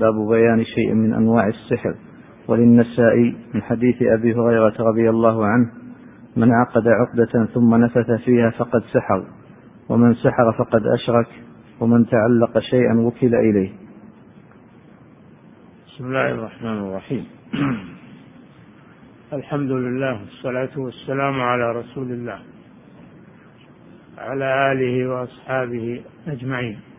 باب بيان شيء من أنواع السحر. وللنسائي من حديث أبي هريرة رضي الله عنه من عقد عقدة ثم نفث فيها فقد سحر ومن سحر فقد أشرك ومن تعلق شيئا وكل إليه. بسم الله الرحمن الرحيم. الحمد لله والصلاة والسلام على رسول الله على آله وأصحابه أجمعين.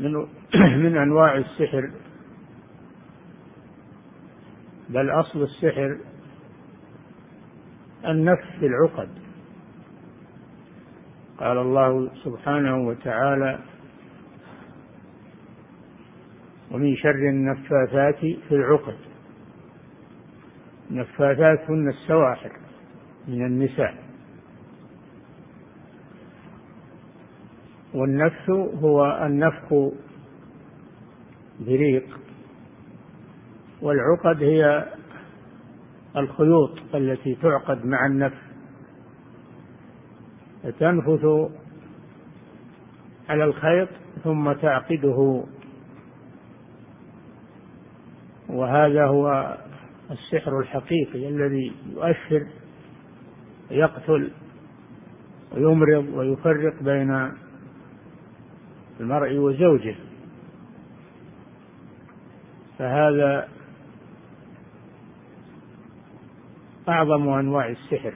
من من أنواع السحر. بل أصل السحر النفس في العقد. قال الله سبحانه وتعالى ومن شر النفاثات في العقد. النفاثات هن السواحر من النساء. والنفث هو النفخ بريق والعقد هي الخيوط التي تعقد مع النفس فتنفث على الخيط ثم تعقده. وهذا هو السحر الحقيقي الذي يؤثر يقتل ويمرض ويفرق بين المرء وزوجه. فهذا أعظم أنواع السحر.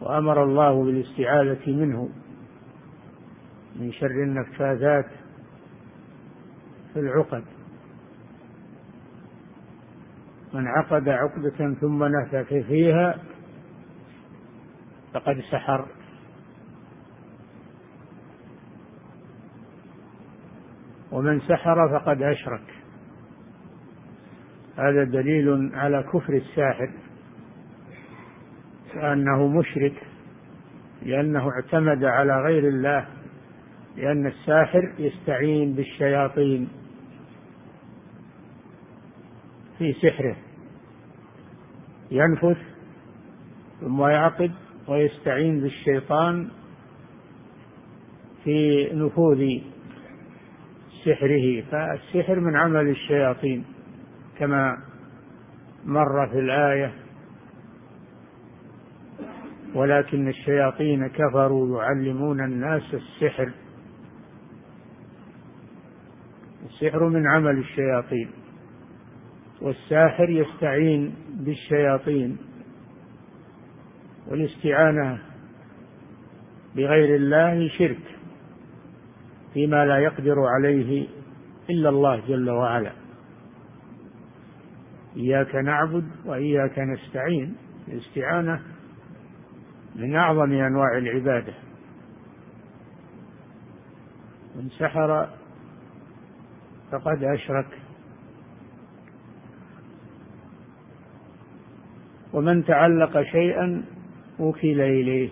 وأمر الله بالاستعاذة منه من شر النفاذات في العقد. من عقد عقدة ثم نفث فيها فقد سحر. ومن سحر فقد أشرك. هذا دليل على كفر الساحر أنه مشرك لأنه اعتمد على غير الله لأن الساحر يستعين بالشياطين في سحره. ينفث ثم يعقد ويستعين بالشيطان في نفوذ سحره فالسحر من عمل الشياطين كما مر في الآية ولكن الشياطين كفروا يعلمون الناس السحر. السحر من عمل الشياطين والساحر يستعين بالشياطين والاستعانة بغير الله شرك. فيما لا يقدر عليه إلا الله جل وعلا. إياك نعبد وإياك نستعين. الاستعانة من أعظم أنواع العبادة. من سحر فقد أشرك. ومن تعلق شيئا وكل إليه.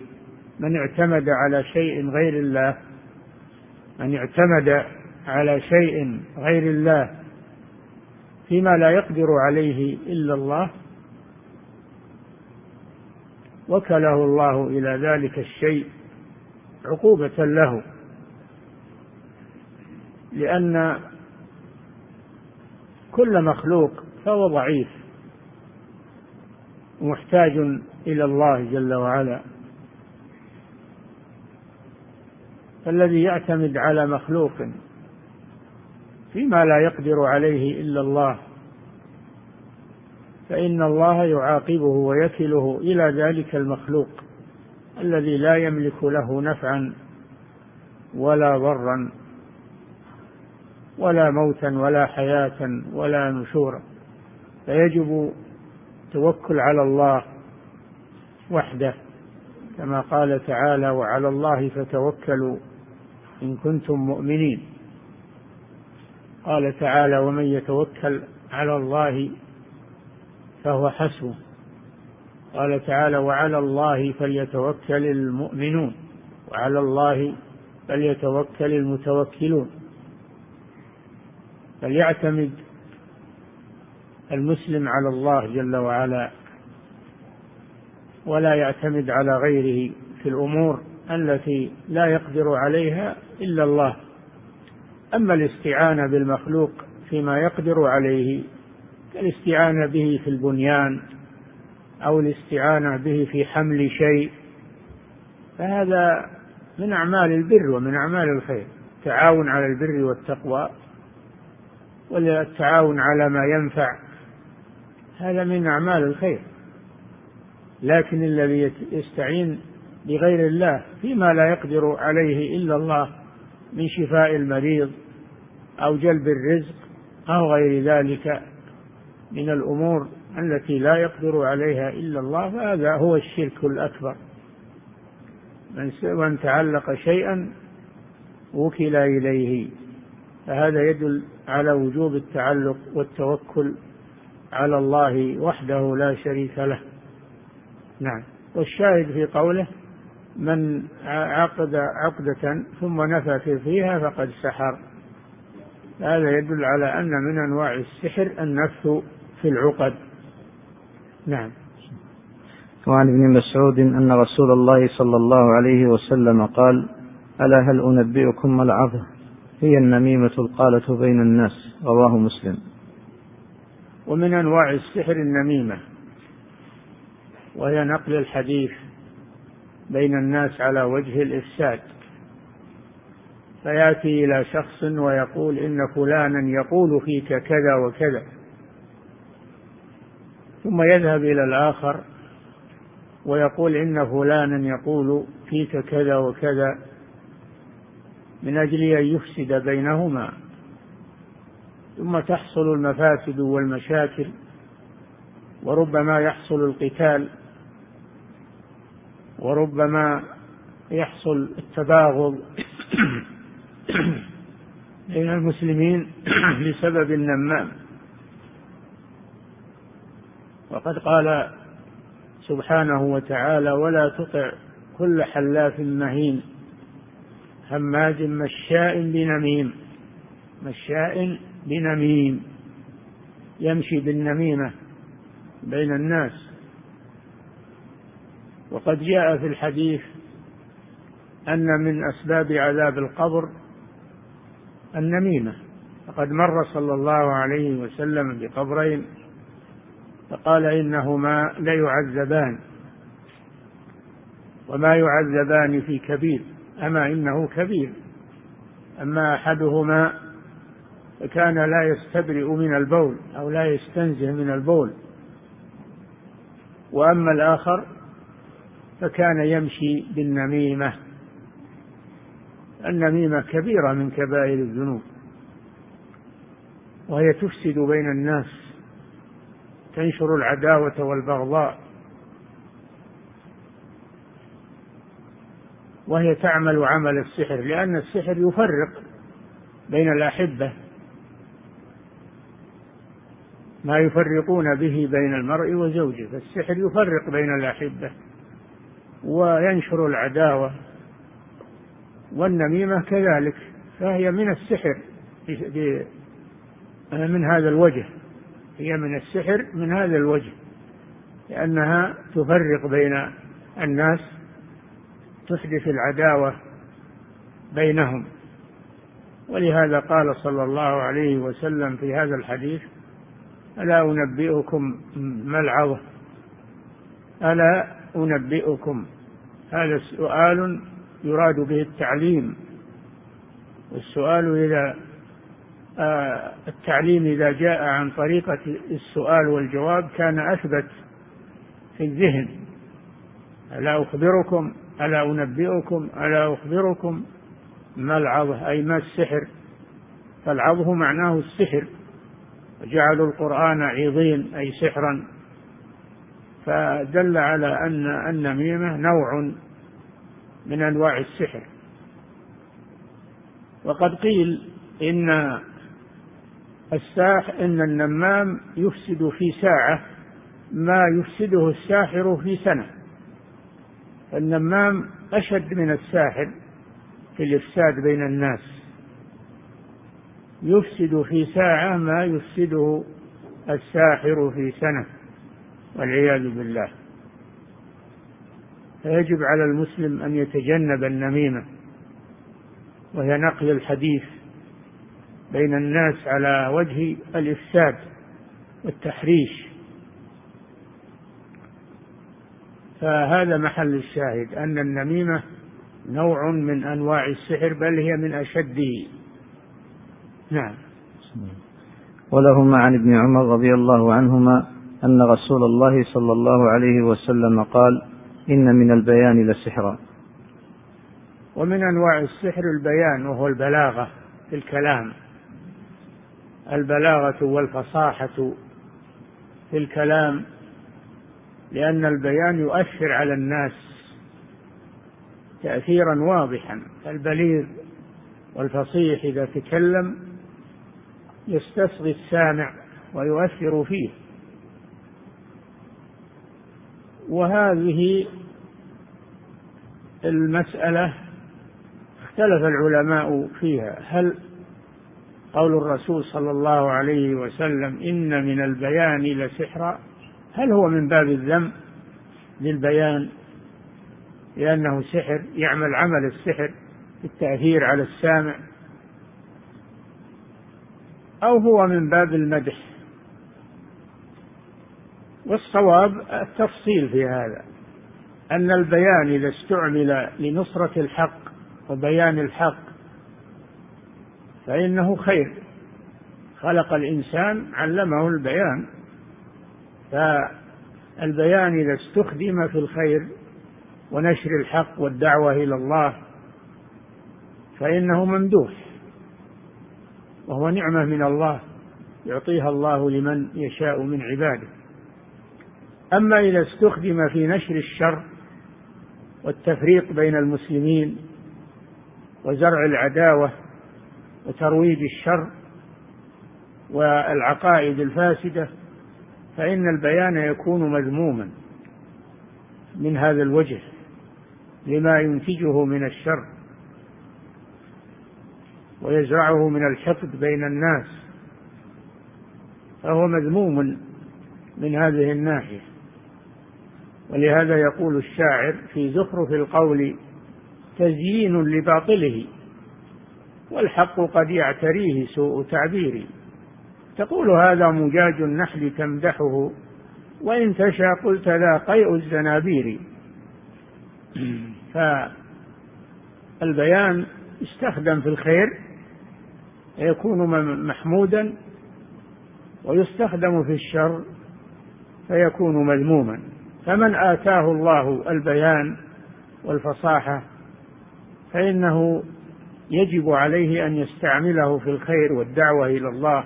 من اعتمد على شيء غير الله من اعتمد على شيء غير الله فيما لا يقدر عليه إلا الله وكله الله إلى ذلك الشيء عقوبة له لأن كل مخلوق فهو ضعيف محتاج إلى الله جل وعلا. فالذي يعتمد على مخلوق فيما لا يقدر عليه إلا الله فإن الله يعاقبه ويكله إلى ذلك المخلوق الذي لا يملك له نفعا ولا ضرا ولا موتا ولا حياة ولا نشورا فيجب التوكل على الله وحده كما قال تعالى وعلى الله فتوكلوا إن كنتم مؤمنين. قال تعالى ومن يتوكل على الله فهو حسبه. قال تعالى وعلى الله فليتوكل المؤمنون وعلى الله فليتوكل المتوكلون. فليعتمد المسلم على الله جل وعلا ولا يعتمد على غيره في الأمور. التي لا يقدر عليها إلا الله. أما الاستعانة بالمخلوق فيما يقدر عليه كالاستعانة به في البنيان أو الاستعانة به في حمل شيء فهذا من أعمال البر ومن أعمال الخير. التعاون على البر والتقوى والتعاون على ما ينفع هذا من أعمال الخير. لكن الذي يستعين بغير الله فيما لا يقدر عليه إلا الله من شفاء المريض أو جلب الرزق أو غير ذلك من الأمور التي لا يقدر عليها إلا الله فهذا هو الشرك الأكبر. من تعلق شيئا وكل إليه. فهذا يدل على وجوب التعلق والتوكل على الله وحده لا شريك له. نعم. والشاهد في قوله من عقد عقدة ثم نفث فيها فقد سحر. هذا يدل على أن من أنواع السحر النفث في العقد. نعم. وعن ابن مسعود أن رسول الله صلى الله عليه وسلم قال ألا هل أنبئكم العظة هي النميمة القالة بين الناس رواه مسلم. ومن أنواع السحر النميمة وهي نقل الحديث بين الناس على وجه الإفساد. فيأتي إلى شخص ويقول إن فلانا يقول فيك كذا وكذا. ثم يذهب إلى الآخر ويقول إن فلانا يقول فيك كذا وكذا من أجل أن يفسد بينهما. ثم تحصل المفاسد والمشاكل وربما يحصل القتال وربما يحصل التباغض بين المسلمين بسبب النمام. وقد قال سبحانه وتعالى ولا تطع كل حلاف مهين هماز مشاء بنميم. مشاء بنميم. يمشي بالنميمة بين الناس. وقد جاء في الحديث أن من أسباب عذاب القبر النميمة. فقد مر صلى الله عليه وسلم بقبرين فقال إنهما ليعذبان وما يعذبان في كبير أما إنه كبير. أما أحدهما فكان لا يستبرئ من البول أو لا يستنزه من البول. وأما الآخر فكان يمشي بالنميمة. النميمة كبيرة من كبائر الذنوب وهي تفسد بين الناس تنشر العداوة والبغضاء وهي تعمل عمل السحر لأن السحر يفرق بين الأحبة. ما يفرقون به بين المرء وزوجه فالسحر يفرق بين الأحبة. وينشر العداوة والنميمة كذلك فهي من السحر من هذا الوجه هي من السحر من هذا الوجه لأنها تفرق بين الناس تحدث العداوة بينهم. ولهذا قال صلى الله عليه وسلم في هذا الحديث ألا أنبئكم ما ألا أنبئكم. هذا سؤال يراد به التعليم. والسؤال إذا آه التعليم إذا جاء عن طريقة السؤال والجواب كان أثبت في الذهن. ألا أخبركم؟ ألا أنبئكم؟ ألا أخبركم ما العظة؟ أي ما السحر؟ فالعظه معناه السحر. وجعلوا القرآن عظيم أي سحرا. فدل على أن النميمة نوع من أنواع السحر. وقد قيل إن الساح إن النمام يفسد في ساعة ما يفسده الساحر في سنة. النمام أشد من الساحر في الإفساد بين الناس. يفسد في ساعة ما يفسده الساحر في سنة. والعياذ بالله. فيجب على المسلم أن يتجنب النميمة وهي نقل الحديث بين الناس على وجه الإفساد والتحريش. فهذا محل الشاهد أن النميمة نوع من أنواع السحر بل هي من أشده. نعم. ولهما عن ابن عمر رضي الله عنهما أن رسول الله صلى الله عليه وسلم قال إن من البيان لسحرا ومن أنواع السحر البيان وهو البلاغة في الكلام. البلاغة والفصاحة في الكلام لأن البيان يؤثر على الناس تأثيرا واضحا. البليغ والفصيح إذا تكلم يستصغي السامع ويؤثر فيه. وهذه المسألة اختلف العلماء فيها. هل قول الرسول صلى الله عليه وسلم إن من البيان لسحرا هل هو من باب الذم للبيان؟ لأنه سحر يعمل عمل السحر التأثير على السامع. أو هو من باب المدح؟ والصواب التفصيل في هذا أن البيان إذا استعمل لنصرة الحق وبيان الحق فإنه خير. خلق الإنسان علمه البيان. فالبيان إذا استخدم في الخير ونشر الحق والدعوة إلى الله فإنه ممدوح وهو نعمة من الله يعطيها الله لمن يشاء من عباده. أما إذا استخدم في نشر الشر والتفريق بين المسلمين وزرع العداوة وترويج الشر والعقائد الفاسدة فإن البيان يكون مذموما من هذا الوجه لما ينتجه من الشر ويزرعه من الحقد بين الناس فهو مذموم من هذه الناحية. ولهذا يقول الشاعر في زخرف القول تزيين لباطله والحق قد يعتريه سوء تعبير تقول هذا مجاج النحل تمدحه وإن تشاء قلت ذا قيء الزنابير. فالبيان يستخدم في الخير فيكون محمودا ويستخدم في الشر فيكون مذموما. فمن آتاه الله البيان والفصاحة فإنه يجب عليه أن يستعمله في الخير والدعوة إلى الله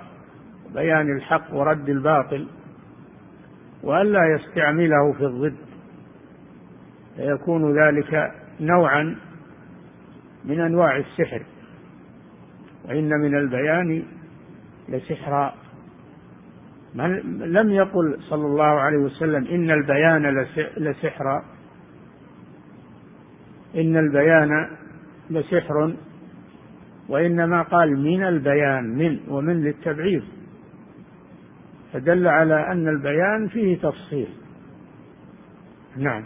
بيان الحق ورد الباطل وألا يستعمله في الضد فيكون ذلك نوعا من أنواع السحر وإن من البيان لسحرا لم يقل صلى الله عليه وسلم إن البيان لسحرا إن البيان لسحر وإنما قال من البيان من ومن للتبعيض فدل على أن البيان فيه تفصيل. نعم.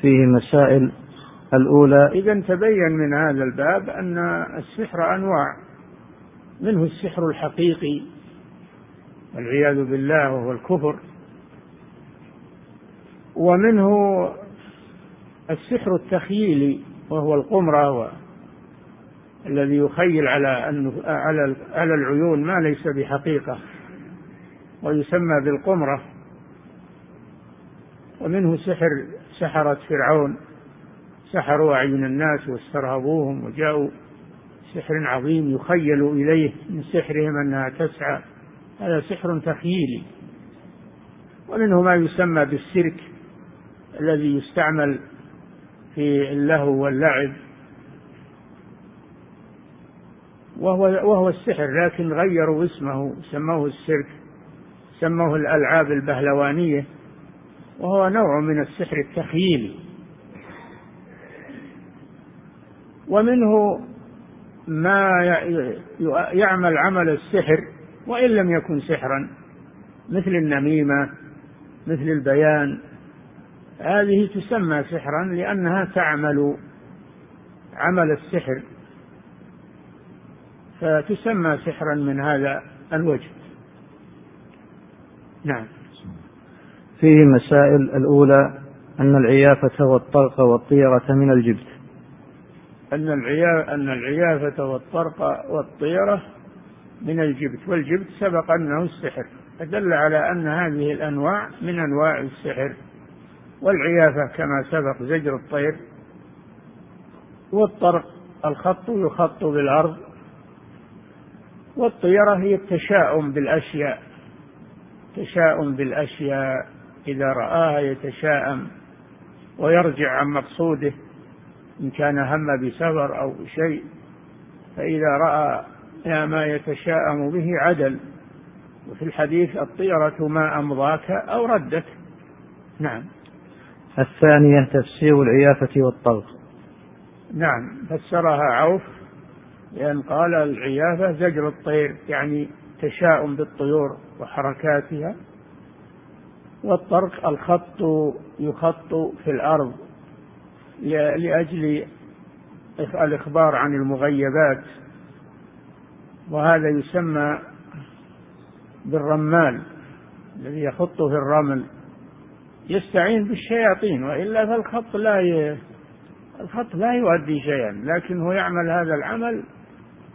فيه مسائل الأولى. إذا تبين من هذا الباب أن السحر أنواع منه السحر الحقيقي والعياذ بالله وهو الكفر. ومنه السحر التخييلي وهو القمرة الذي يخيل على على على العيون ما ليس بحقيقة ويسمى بالقمرة. ومنه سحر سحرة فرعون سحروا أعين الناس واسترهبوهم وجاءوا. سحر عظيم يخيل إليه من سحرهم أنها تسعى هذا سحر تخييلي. ومنه ما يسمى بالسرك الذي يستعمل في اللهو واللعب. وهو وهو السحر لكن غيروا اسمه سموه السيرك سموه الألعاب البهلوانية. وهو نوع من السحر التخييلي ومنه ما يعمل عمل السحر وإن لم يكن سحرا مثل النميمة مثل البيان هذه تسمى سحرا لأنها تعمل عمل السحر فتسمى سحرا من هذا الوجه. نعم. فيه مسائل الأولى أن العيافة والطرق والطيرة من الجبت. أن العيافة أن العيافة والطرق والطيرة من الجبت والجبت سبق أنه السحر فدل على أن هذه الأنواع من أنواع السحر والعيافة كما سبق زجر الطير والطرق الخط يخط بالأرض والطيرة هي التشاؤم بالأشياء تشاؤم بالأشياء إذا رآها يتشاءم ويرجع عن مقصوده إن كان هم بسفر أو شيء فإذا رأى ما يتشاءم به عدل. وفي الحديث الطيرة ما أمضاك أو ردك. نعم. الثانية تفسير العيافة والطلق. نعم. فسرها عوف لأن قال العيافة زجر الطير يعني تشاؤم بالطيور وحركاتها. والطرق الخط يخط في الأرض لأجل الإخبار عن المغيبات. وهذا يسمى بالرمال الذي يخط في الرمل. يستعين بالشياطين وإلا فالخط لا ي... الخط لا يؤدي شيئا لكنه يعمل هذا العمل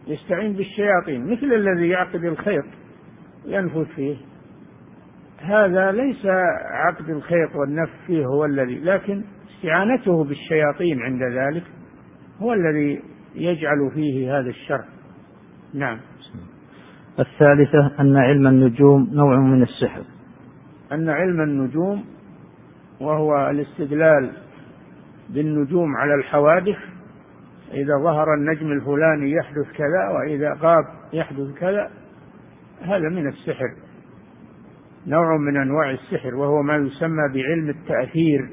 يستعين بالشياطين مثل الذي يعقد الخيط ينفث فيه. هذا ليس عقد الخيط والنف فيه هو الذي لكن استعانته بالشياطين عند ذلك هو الذي يجعل فيه هذا الشر. نعم. الثالثة أن علم النجوم نوع من السحر. أن علم النجوم وهو الاستدلال بالنجوم على الحوادث إذا ظهر النجم الفلاني يحدث كذا وإذا غاب يحدث كذا هذا من السحر. نوع من أنواع السحر وهو ما يسمى بعلم التأثير.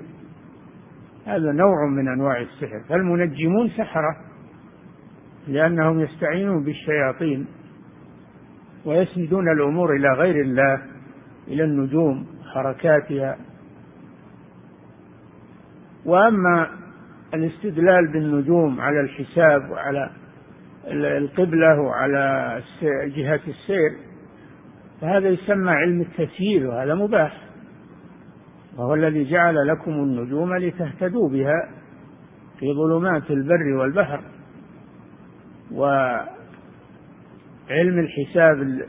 هذا نوع من أنواع السحر. فالمنجمون سحرة. لأنهم يستعينون بالشياطين ويسندون الأمور إلى غير الله إلى النجوم حركاتها. وأما الاستدلال بالنجوم على الحساب وعلى القبلة وعلى جهة السير فهذا يسمى علم التسيير وهذا مباح. وهو الذي جعل لكم النجوم لتهتدوا بها في ظلمات البر والبحر. وعلم الحساب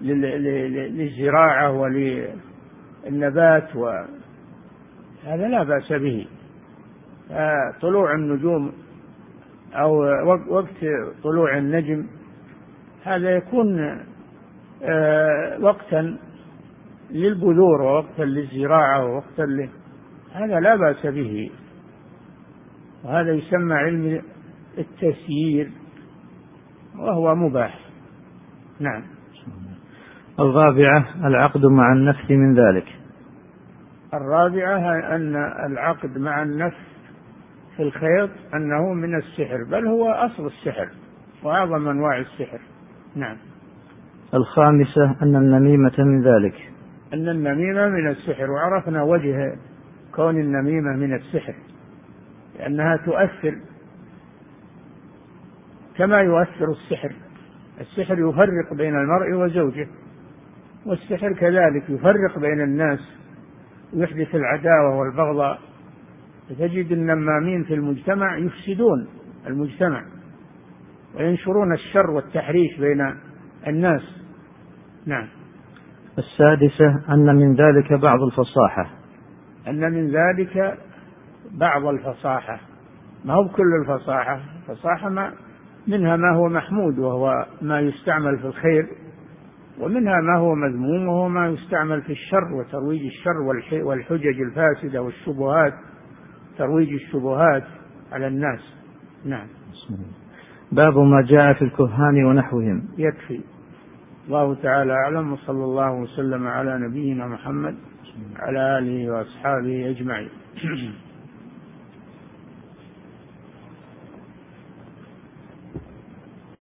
للزراعة وللنبات وهذا لا بأس به. طلوع النجوم أو وقت طلوع النجم هذا يكون آه، وقتا للبذور ووقتا للزراعة ووقتا ل... هذا لا بأس به. وهذا يسمى علم التسيير. وهو مباح. نعم. الرابعة العقد مع النفس من ذلك. الرابعة أن العقد مع النفس في الخيط أنه من السحر بل هو أصل السحر وأعظم أنواع السحر. نعم. الخامسة أن النميمة من ذلك. أن النميمة من السحر وعرفنا وجه كون النميمة من السحر لأنها تؤثر كما يؤثر السحر. السحر يفرق بين المرء وزوجه والسحر كذلك يفرق بين الناس ويحدث العداوة والبغضاء. فتجد النمامين في المجتمع يفسدون المجتمع وينشرون الشر والتحريش بين الناس. نعم. السادسة أن من ذلك بعض الفصاحة. أن من ذلك بعض الفصاحة. ما هو كل الفصاحة؟ الفصاحة ما منها ما هو محمود وهو ما يستعمل في الخير ومنها ما هو مذموم وهو ما يستعمل في الشر وترويج الشر والحجج الفاسدة والشبهات ترويج الشبهات على الناس. نعم. باب ما جاء في الكهان ونحوهم. يكفي. الله تعالى أعلم وصلى الله وسلم على نبينا محمد على آله وأصحابه أجمعين.